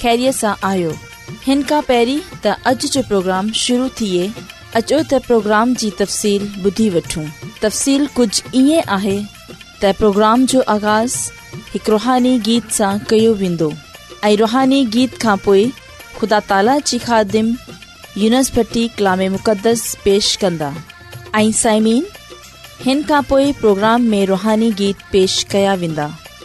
ख़ैरीअ सां आहियो हिन खां تا त جو जो प्रोग्राम शुरू थिए अचो त प्रोग्राम जी तफ़सील ॿुधी वठूं तफ़सील कुझु ईअं जो आगाज़ हिकु रुहानी गीत सां कयो वेंदो रुहानी गीत खां पोइ ख़ुदा ताला जी ख़ादिम यूनसभटी कलाम मुक़द्दस पेश कंदा ऐं साइमीन प्रोग्राम में रुहानी गीत पेश कया वेंदा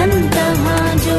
अंतहा जो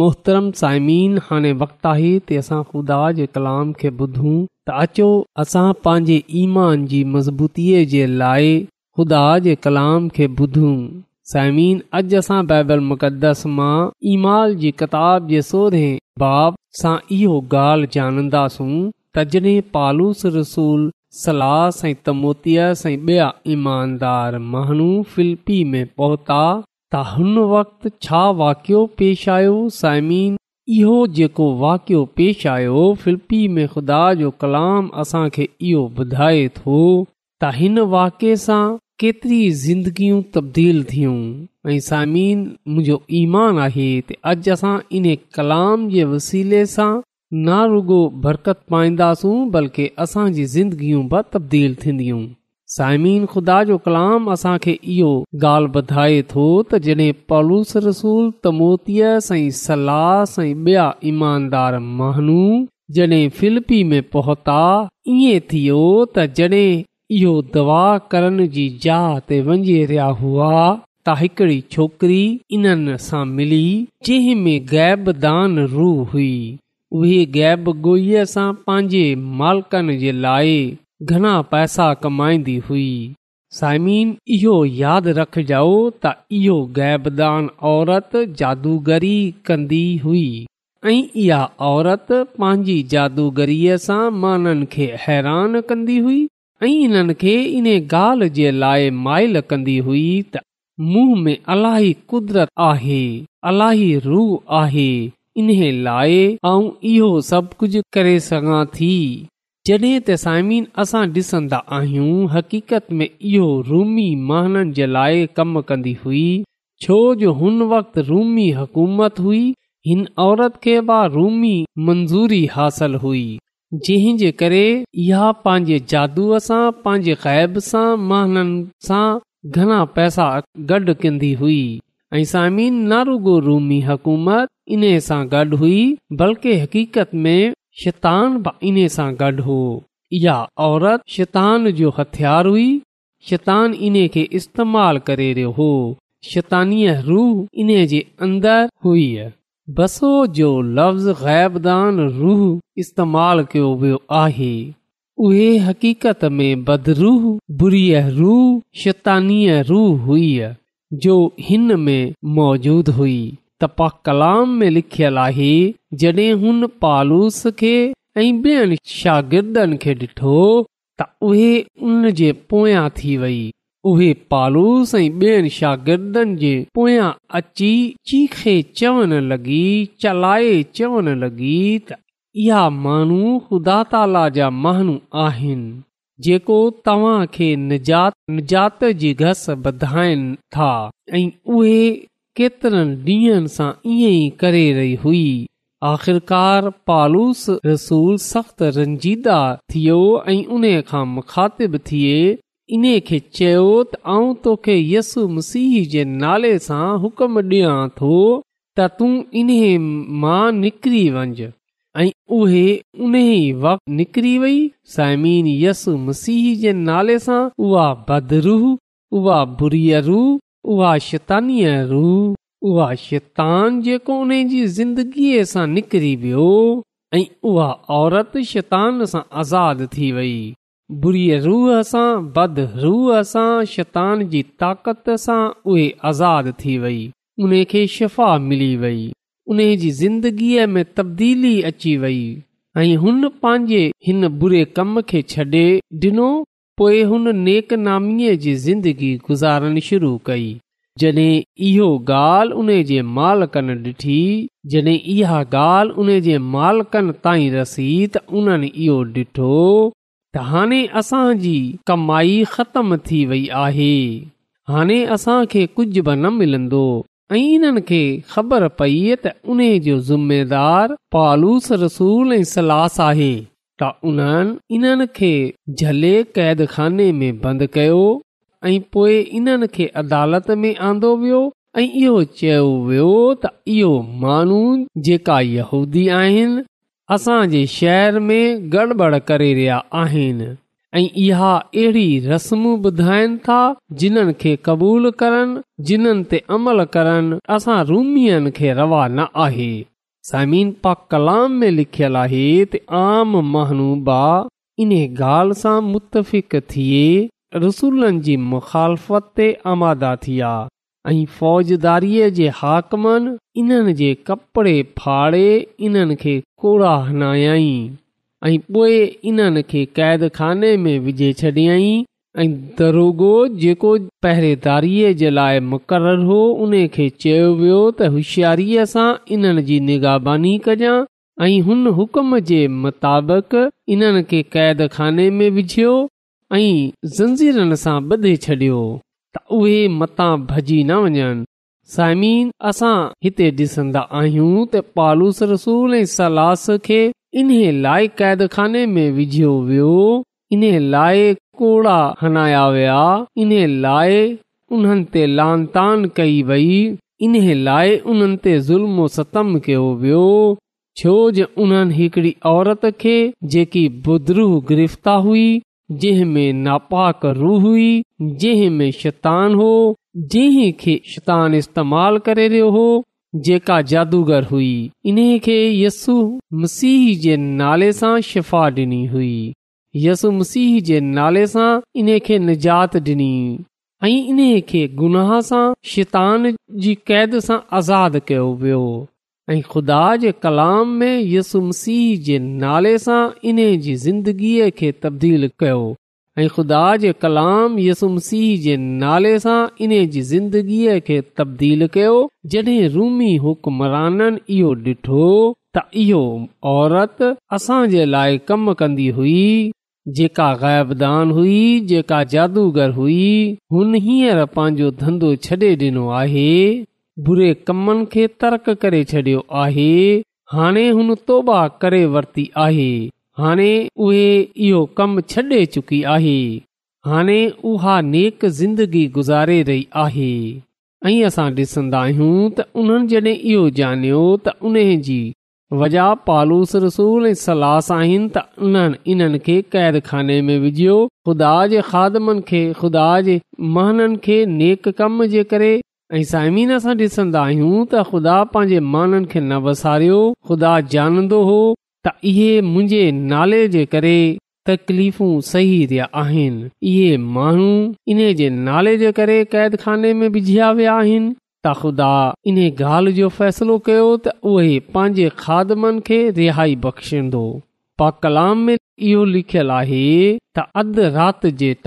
मोहतरम साइमीन हाणे वक़्तु आहे ते असां ख़ुदा जे कलाम खे ॿुधूं त अचो असां पंहिंजे ईमान जी मज़बूतीअ जे लाइ ख़ुदा जे कलाम खे ॿुधूं साइमिन अॼु असां बाइबल मुक़दस मां ईमाल जी किताब जे सोधे बाब सां इहो ॻाल्हि जानंदासूं तड॒ पालूस रसूल सलास ऐं ॿिया ईमानदार मानू फिल्पी में पहुता त हुन वक़्तु छा वाक़ियो पेश आयो साइमीन इहो जेको वाक़ियो पेश आयो फिल्पी में खुदा जो कलाम असां इहो ॿुधाए थो त हिन वाकिअ सां केतिरी ज़िंदगियूं तब्दील थियूं ऐं साइमीन मुंहिंजो ईमान आहे त अॼु असां इन्हे कलाम जे वसीले सां ना रुगो बरकत पाईंदासूं बल्कि असांजी ज़िंदगियूं तब्दील थींदियूं साइमीन खुदा जो कलाम असांखे इहो ॻाल्हि ॿुधाए थो तॾहिं पलूस रसूल साईं सलाह ॿिया ईमानदार महानू जॾहिं फिलिपी में पहुता ईअं थियो त जॾहिं इहो दवा करण जी जञे रहिया हुआ त हिकड़ी छोकिरी इन सां मिली जंहिं में गैबदान रू हुई उहे गैब गोई सां पंहिंजे मालिकनि जे लाइ घणा पैसा कमाईंदी हुई साइमीन इहो यादि रखजाओ त इहो गैबदान औरत जादूगरी कंदी हुई ऐं इहा औरत पंहिंजी जादूगरीअ सां माननि खे हैरान कंदी हुई ऐं इन्हनि खे इन ॻाल्हि जे लाइ माइल कंदी हुई त मूंहं में अलाही कुदरत आहे अलाही रूह आहे इन लाइ आऊं इहो सभु कुझु करे सघां थी जडे ते साइमिन असां डि॒सन्दा आहियूं हक़ीक़त में इहो रूमी महननि जे लाइ कम कन्दी हुई छो जो हुन वक़्त रूमी हुकूमत हुई हिन औरत खे हासिल हुई जरी इहा पंहिंजे जादूअ सां पांजे ग़ैब सां महननि सां घणा पैसा गॾु कन्दी हुई ऐ साइमीन ना रुगो रूमी हुकूमत इन सां गॾु हुई बल्कि हक़ीक़त में शैतान बि इन सां गॾु हो इहा औरत शैतान जो हथियार हुई शैतान इन खे इस्तेमालु करे रहियो हो शैतानीअ रूह इन जे अंदरि हुई बसो जो लफ़्ज़ ग़ैबदान रूह इस्तेमालु कयो वियो आहे उहे हक़ीक़त में बदरूह बुरीअ रूह शैतानीअ रूह हुई जो हिन में मौजूदु हुई पा कलाम में लिखियल आहे जॾहिं हुन पालूस खे ऐं ॿियनि शागिर्दनि खे ॾिठो त उहे उन जे पोयां थी वेई उहे पालूस ऐं ॿियनि शागिर्दनि जे पोयां अची चीखे चवण लॻी चलाए चवण लॻी त इहा माण्हू ख़ुदा ताला जा महानू आहिनि जेको तव्हां खे निजातजात जी घस बधाइनि था ऐं उहे केतरनि ॾींहनि सां ईअं ई करे रही हुई आख़िरकार पालूस रसूल सख़्त रंजीदा थियो ऐं उन खां मुखातिब थिए इन खे चयो त आऊं तोखे यसु मसीह जे नाले सां हुकुम ॾियां थो त तूं इन्हे मां निकिरी वञ ऐं उहे उन वक़्त निकिरी वई साइमीन यसु मसीह जे नाले सां उहा बद रुह उहा बुरिय उहा शैतानी रू उहा शैतान जेको उन जी ज़िंदगीअ सां निकिरी वियो ऐं उहा औरत शैतान सां आज़ादु थी वेई बुरीअ रूह सां बद रूह सां शैतान जी ताक़त सां उहे आज़ादु थी वेई उन खे शिफ़ा मिली वेई उन जी ज़िंदगीअ में तब्दीली अची वेई ऐं हुन पंहिंजे हिन बुरे कम खे छ्ॾे ॾिनो पोइ हुन नेकनामीअ जी ज़िंदगी गुज़ारणु शुरू कई जॾहिं इहो ॻाल्हि उन जे मालिकन ॾिठी जॾहिं इहा ॻाल्हि उन जे मालिकनि ताईं रसी त उन्हनि इहो ॾिठो त हाणे असांजी कमाई ख़तम थी वई आहे हाणे असांखे कुझु बि न मिलंदो ऐं इन्हनि खे ख़बर पई त उन जो ज़िमेदार पालूस रसूल ऐं सलास आहे त उन्हनि इन्हनि खे झले क़ैदखाने में बंदि कयो ऐं पोइ इन्हनि अदालत में आंदो वियो ऐं इहो चयो वियो त इहो माण्हू जेका यूदी आहिनि असां शहर में गड़बड़ करे रहिया आहिनि ऐं इहा अहिड़ी रस्मूं ॿुधाइनि था जिन्हनि खे क़बूल करनि जिन्हनि ते अमल करनि असां रूमीअ खे रवाना आहे समीन पा कलाम में लिखियलु आहे त आम महानूबा इन्हे ॻाल्हि सां मुतफ़िक़ थिए रसुलनि जी मुख़ालफ़त ते आमादा थी विया ऐं फ़ौजदारीअ जे हाकमनि इन्हनि जे कपिड़े फाड़े इन्हनि खे कोड़ा हनायाई ऐं पोइ इन्हनि खे क़ैद खाने में विझे छॾियई ऐं दरोगो जेको पहिरेदारीअ जे लाइ मुक़ररु हो उन खे चयो वियो त होशियारीअ सां इन्हनि जी निगरबानी कयां ऐं हुन हुकुम जे मुताबिक़ इन्हनि खे क़ैद खाने में विझियो ऐं ज़ंजीरनि सां ॿधे छॾियो त उहे मता भॼी न वञनि साइमीन असां हिते ॾिसंदा आहियूं त पालूस रसूल ऐं सलास खे इन्हे लाइ खाने में विझियो वियो इन लाइ कोड़ा हणाया विया इन लाइ उन्हनि ते लान لائے कई वेई इन लाइ उन्हनि ते ज़ुल्म सतम कयो वियो छो जो उन्हनि हिकड़ी औरत खे जेकी बुद्रूह गिरफ़्ता हुई जंहिं में नापाक रूह हुई जंहिं में शैतानु हो जंहिं खे शैतानु इस्तेमालु करे रहियो हो जेका जादूगर हुई इन खे यस्सु मसीह जे नाले सां शिफ़ा ॾिनी हुई यसु मसीह जे नाले सां इन खे निजात ॾिनी ऐं इन्हे खे गुनाह सां शैतान जी क़ैद सां आज़ादु कयो वियो ऐं ख़ुदा जे कलाम में यसु मसीह जे नाले सां इन जी ज़िंदगीअ खे तब्दील कयो ऐं ख़ुदा जे कलाम यसु मसीह जे नाले सां इन जी ज़िंदगीअ खे तब्दील कयो जड॒हिं रूमी हुकमराननि इहो ॾिठो त इहो औरत असांजे लाइ कम कंदी हुई जेका ग़ाइबदान हुई जेका जादूगर हुई हुन हींअर पंहिंजो धंधो छॾे ॾिनो आहे बुरे कमनि खे तर्क करे छॾियो आहे हाणे हुन तौबा करे वरिती आहे हाणे उहे इहो कमु छॾे चुकी आहे हाणे उहा नेक ज़िंदगी गुज़ारे रही आहे ऐं असां डि॒संदा आहियूं त उन्हनि जॾहिं इहो ॼाणियो त उन जी वॼा पालूस रसूल ऐं सलास आहिनि त उन्हनि इन्हनि खे क़ैद खाने में विझियो ख़ुदा जे खादमनि खे ख़ुदा जे महननि खे नेक कम जे करे ऐं साइमीन सां डि॒संदा आहियूं त ख़ुदा पंहिंजे माननि खे न वसारियो ख़ुदा जानंदो हो त इहे मुंहिंजे नाले जे करे तकलीफ़ू सही रिया आहिनि इहे माण्हू इन जे नाले जे करे क़ैदाने में विझिया विया आहिनि त ख़ुदा इन ॻाल्हि जो फैसलो कयो त उहे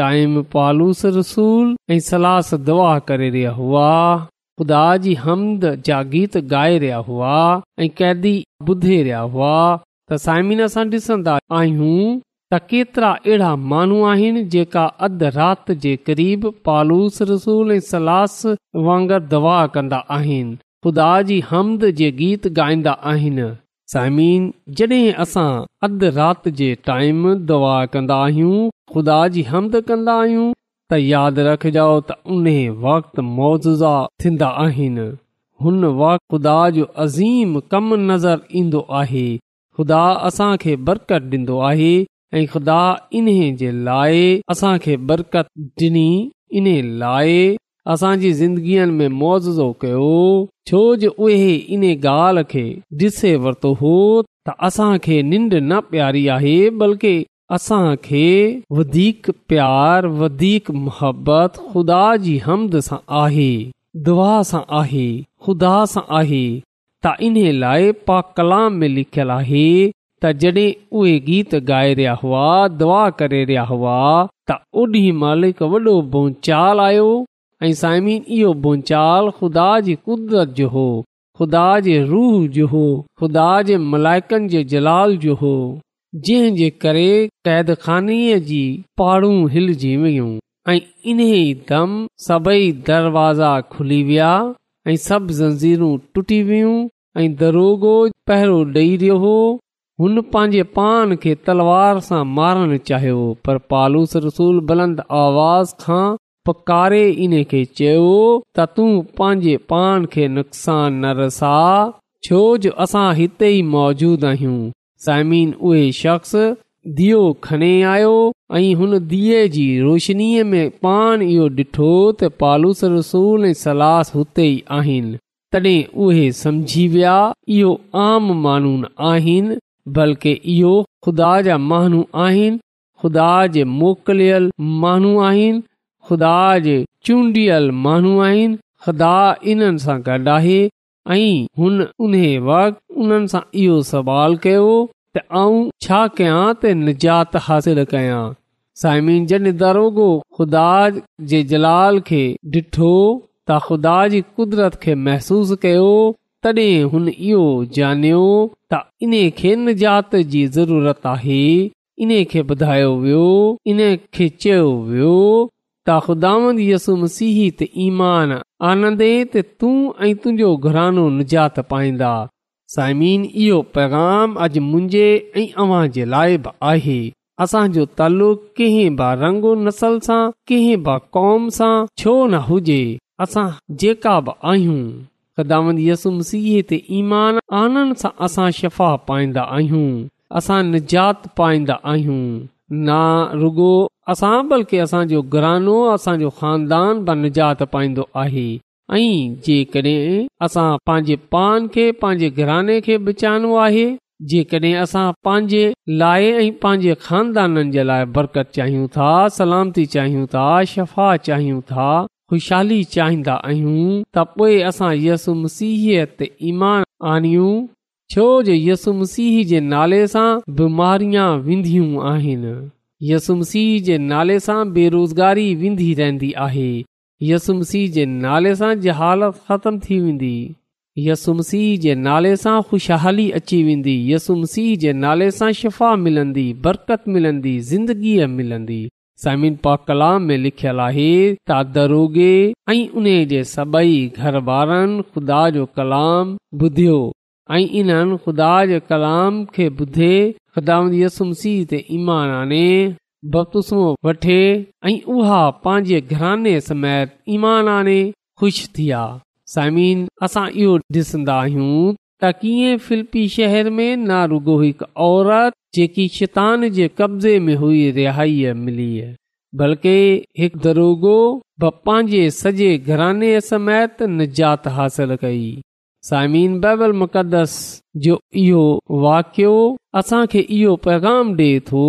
टाइम पालूस रसूल ऐं सलास दुआ करे रहिया हुआ ख़ुदा जी हमद जा गीत गाए रहिया हुआ ऐं कैदी ॿुधे रहिया हुआ त साइमिन सां ॾिसंदा आहियूं त केतिरा अहिड़ा माण्हू आहिनि जेका अधु राति जे क़रीब पालूस रसूल ऐं सलास वांगुरु दवा कंदा आहिनि ख़ुदा जी हमद जे गीत ॻाईंदा आहिनि साइमीन जॾहिं असां अधु राति जे टाइम दवा कंदा आहियूं ख़ुदा जी हमद कंदा आहियूं त यादि रखजो त उन वक़्तु मोज़ुज़ा थींदा आहिनि हुन वक़्तु ख़ुदा जो अज़ीम कमु नज़र ईंदो आहे ख़ुदा असांखे बरकत ॾींदो आहे ऐं ख़ुदा इन्हे जे लाइ असांखे बरकत ॾिनी इन लाइ असांजी ज़िंदगियुनि में मुज़ो कयो छो जो उहे इन ॻाल्हि खे ॾिसे वरितो हो त असांखे निंड न प्यारी आहे बल्कि असांखे वधीक प्यार वधीक मोहबत ख़ुदा जी हमद सां आहे दुआ सां आहे ख़ुदा सां आहे त इन लाइ पा कलाम में लिखियल आहे त जॾहिं उहे गीत गाए रहिया हुआ दुआ करे रहिया हुआ त ओॾी महिल वॾो बोचाल आयो ऐं इहो बोचाल ख़ुदा जी कुदरत जो हो ख़ुदा जे रूह जो हो ख़ुदा जे मलाइकनि जे जलाल जो हो जंहिं जे करे क़ैदानी जी पारूं हिलजी वियूं ऐं इन ई दम सभई दरवाज़ा खुली विया ऐं सभु ज़ंजीरूं टुटी वियूं ऐं दरोगो पहिरों ॾेई रहियो हो हुन पंहिंजे पान खे तलवार सां मारणु चाहियो पर पालूस रसूल बुलंद आवाज़ खां पकारे इन खे चयो त तूं पंहिंजे पान खे नुक़सान न रसा छो जो असां हिते ई मौजूदु आहियूं साइमिन उहे शख्स दीओ खणे आयो ऐं हुन धीअ जी रोशनीअ में पान इहो डि॒ठो त पालूस रसूल ऐं सलास हुते ई आहिनि तॾहिं उहे समझी विया आम मानून बल्कि इहो ख़ुदा जा माण्हू आहिनि ख़ुदा जे मोकिलियल माण्हू आहिनि खुदा जे चूंडियल माण्हू आहिनि ख़ुदा इन्हनि सां गॾु आहे ऐं हुन उन वक़्तु उन्हनि सां इहो सवाल कयो त आऊं छा कयां त निजात हासिल कयां साइमिन जड॒ दरोगो ख़ुदा जे जलाल खे ॾिठो त ख़ुदा जी कुदरत खे महसूसु कयो तॾहिं हुन इहो ॼाणियो त इन खे निजात जी ज़रूरत आहे इन खे ॿुधायो वियो इन खे चयो वियो त ख़ुदांद त ईमान आनंदे त तूं ऐं तुंहिंजो घरानो निजात पाईंदा साइमीन इहो पैगाम अॼु मुंहिंजे ऐं अव्हां जे लाइ बि आहे असांजो तालुक़ कंहिं बि रंगो नसल सां कंहिं बि क़ौम सां छो न हुजे असां जेका बि आहियूं खिदामंद यसु मसीह ते ईमान आनंद सां असां शफ़ा पाईंदा आहियूं असां निजात पाईंदा आहियूं न रुगो असां बल्कि असांजो घरानो असांजो खानदान बि निजात पाईंदो आहे ऐं जेकड॒हिं असां पंहिंजे पान खे पंहिंजे घराने खे बचाइणो आहे जेकड॒हिं असां पंहिंजे लाइ ऐं पंहिंजे खानदाननि जे लाइ बरकत चाहियूं था सलामती चाहियूं था शफ़ा चाहियूं था ख़ुशहाली चाहींदा आहियूं त पोइ असां यसु सीह ते ईमान आणियूं छो जो यसु मसीह जे नाले सां बीमारियां वेंदियूं आहिनि यसु मसीह जे नाले सां बेरोज़गारी वेंदी रहंदी आहे यसु मसीह जे नाले सां जहालत ख़तम थी वेंदी यसु मसीह जे नाले सां ख़ुशहाली अची वेंदी यसु मसीह जे नाले सां शिफ़ा मिलंदी बरकत मिलंदी ज़िंदगीअ मिलंदी पा कलाम में लिखियलु आहे उन जे सभई घर वारनि खुदा जो कलाम ॿुधियो ऐं इन्हनि खुदा जे कलाम खे ॿुधे ख़ुदा ते ईमान आने बसो वठे ऐं उहा पंहिंजे घराने समेत ईमान आने खु़शि थिया आ समिन असां इहो ॾिसंदा आहियूं औरत जेकी शितान जे कब्ज़े बल्कि पंहिंजे सॼे घराने समेत निजात हासिल कई साइमीन मुक़दस जो इहो वाकियो असांखे इहो पैगाम ॾे थो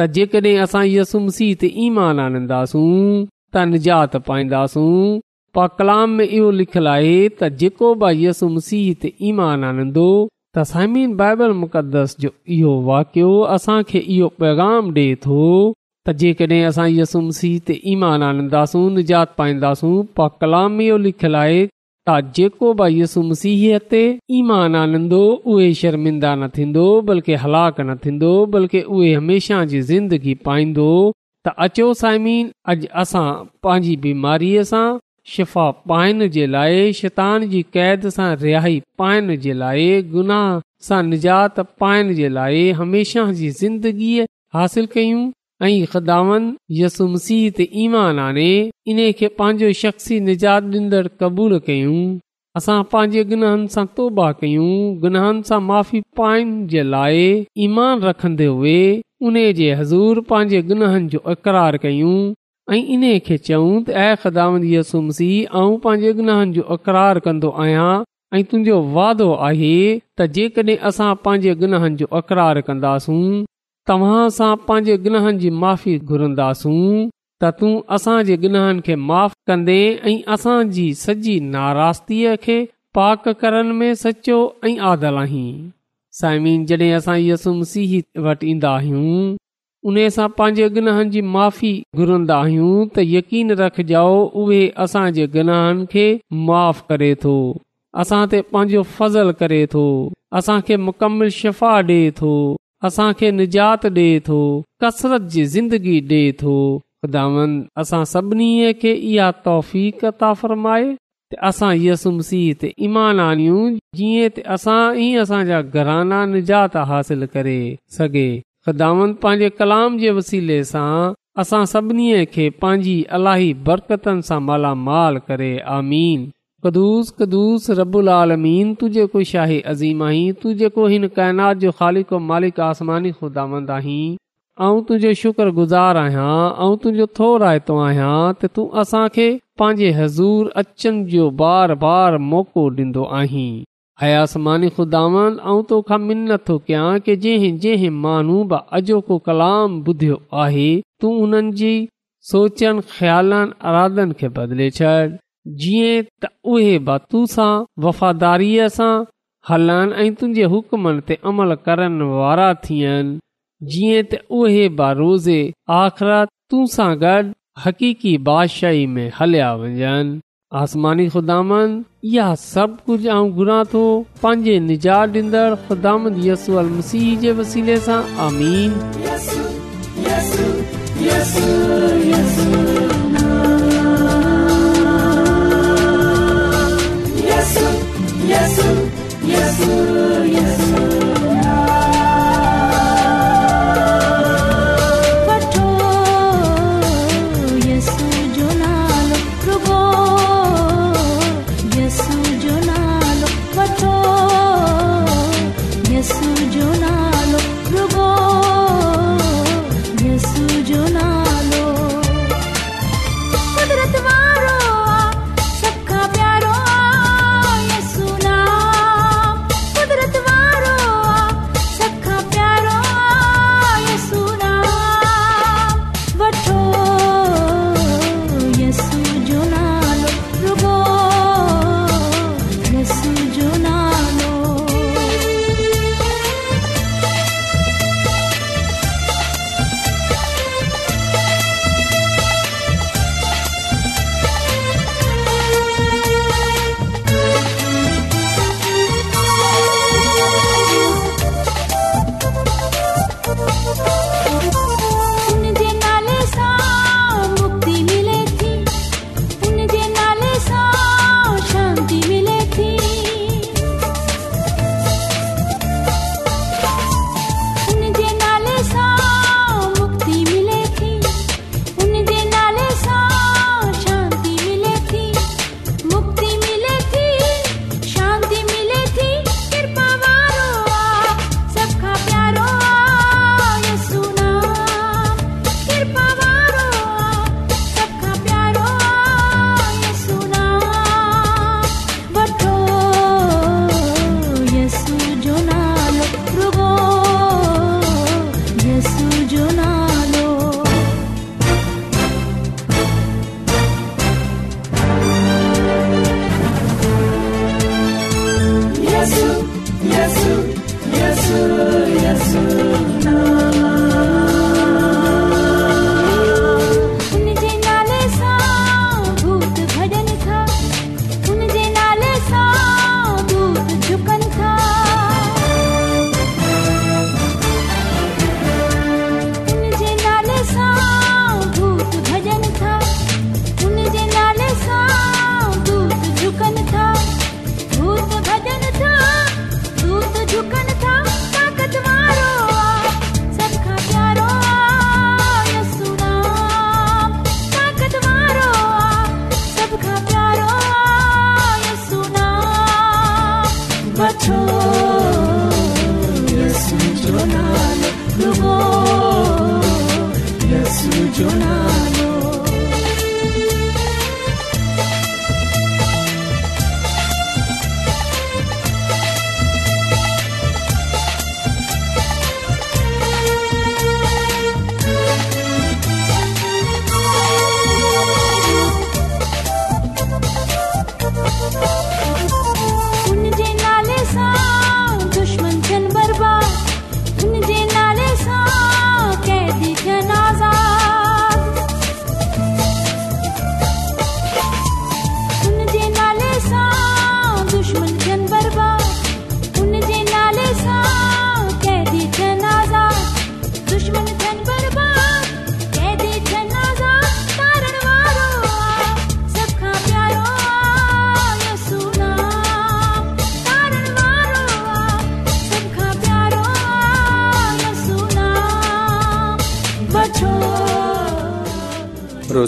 त जेकॾहिं ईमान आनींदासूं त निजात पाईंदासूं पा कलाम में इहो लिखियलु आहे त जेको भाई यसुम सीह ते ईमान आनंदो त साइमीन बाइबल मु असांखे इहो पैगाम डे॒कडे असां मसीह ते ईमान आनंदासूं निजात पाईंदासूं पा कलाम इहो लिखियलु आहे त जेको भाई यसु मसीह ते ईमान आनंदो उहे शर्मिंदा न थींदो बल्कि हलाक न थींदो बल्कि उहे हमेशा जी ज़िंदगी पाईंदो त अचो साइमिन अॼ असां पंहिंजी बीमारीअ सां शिफ़ा पाइण जे लाइ शैतान जी क़ैद सां रिहाई पाइण जे लाइ गुनाह सां निजात पाइण जे लाइ हमेशा जी ज़िंदगीअ हासिल कयूं ऐं ख़दावन यसु ईमान आने इन खे पंहिंजो शख्सी निजात ॾींदड़ु क़बूल कयूं असां पंहिंजे गुनाहनि सां तौबा कयूं गुनाहनि सां माफ़ी पाइण जे लाइ ईमान रखंदे हुए उने जे हज़ूर पंहिंजे गुनाहनि जो इक़रार कयूं ऐं इन खे चयूं त ऐ ख़ाम सुम्सी आऊं पंहिंजे जो अक़रार कंदो आहियां ऐं तुंहिंजो वाइदो आहे त जेकॾहिं असां पंहिंजे जो अक़रार कंदासूं तव्हां सां पंहिंजे गनहनि जी माफ़ी घुरंदासूं त तूं असांजे गनहनि खे माफ़ कंदे ऐं असांजी सॼी नारासगीअ खे पाक करण में सचो ऐं आदल आहीं साइमीन जॾहिं असां इह वटि ईंदा उने सां पंहिंजे गनाहन जी माफ़ी घुरंदा आहियूं त यकीन रखजाओ उहे असांजे गन्हन खे माफ़ करे थो असां ते पांजो फज़ल करे थो असां खे मुकमल शफ़ा डे थो असां खे निजात डे थो कसरत जी ज़िंदगी डे थो ख़ुदा असां सभिनी खे इहा तौफ़ीक़ ताफ़रमाए त असां यसुमसीत ईमान आनियूं जीअं असां ई असांजा घराना निजात हासिल करे सघे ख़ुदा पंहिंजे कलाम जे वसीले सां असां सभिनी खे पंहिंजी अलाही बरकतनि सां मालामाल करे आमीन कदूस कदुूस शाही अज़ीम आहीं तू जेको हिन काइनात जो ख़ालिक मालिक आसमानी ख़ुदावंद आहीं ऐं तुंहिंजो शुक्रगुज़ार आहियां ऐं तुंहिंजो थोरतो आहियां त तूं असां खे पंहिंजे हज़ूर अचनि जो बार बार मौक़ो डीन्दो आहीं अयासमानी खुदा कयां की जंहिं जंहिं मानू अॼोको कलाम ॿुधियो आहे तूं उन्हनि जी ख़्यालनि अराधन खे बदले छॾ जीअं त उहे ब तु सां वफ़ादारीअ सां हलनि ऐं तुंहिंजे हुकमनि ते अमल करण वारा थियनि जीअं त उहे बा रोज़े आख़िर तू सां गॾु हकीकी बादशाही में हलिया वञनि आसमानी ख़ुदा इहा सभु कुझु आऊं घुरां थो पंहिंजे निजात ॾींदड़ ख़ुदा यसू अलसी जे वसीले सां आमीन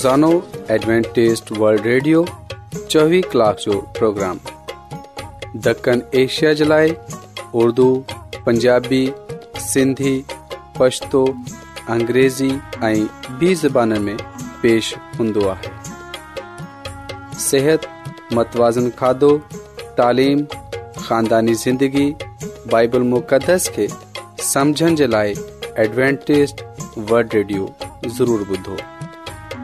एडवेंटेज़ वल्ड रेडियो चोवीह कलाक کلاک جو پروگرام دکن ایشیا جلائے اردو پنجابی سندھی پشتو अंग्रेज़ी ऐं ॿी میں پیش पेश हूंदो متوازن सिहत मतवाज़न خاندانی زندگی ख़ानदानी ज़िंदगी बाइबल मुक़दस खे समुझण जे लाइ एडवेंटेज़ वल्ड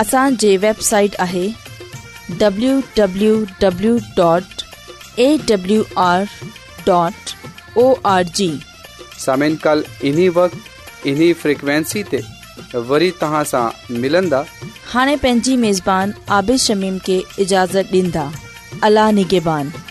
असांजे वेबसाइट आहे हाणे पंहिंजी मेज़बान आबिशमीम खे इजाज़त اللہ نگے بان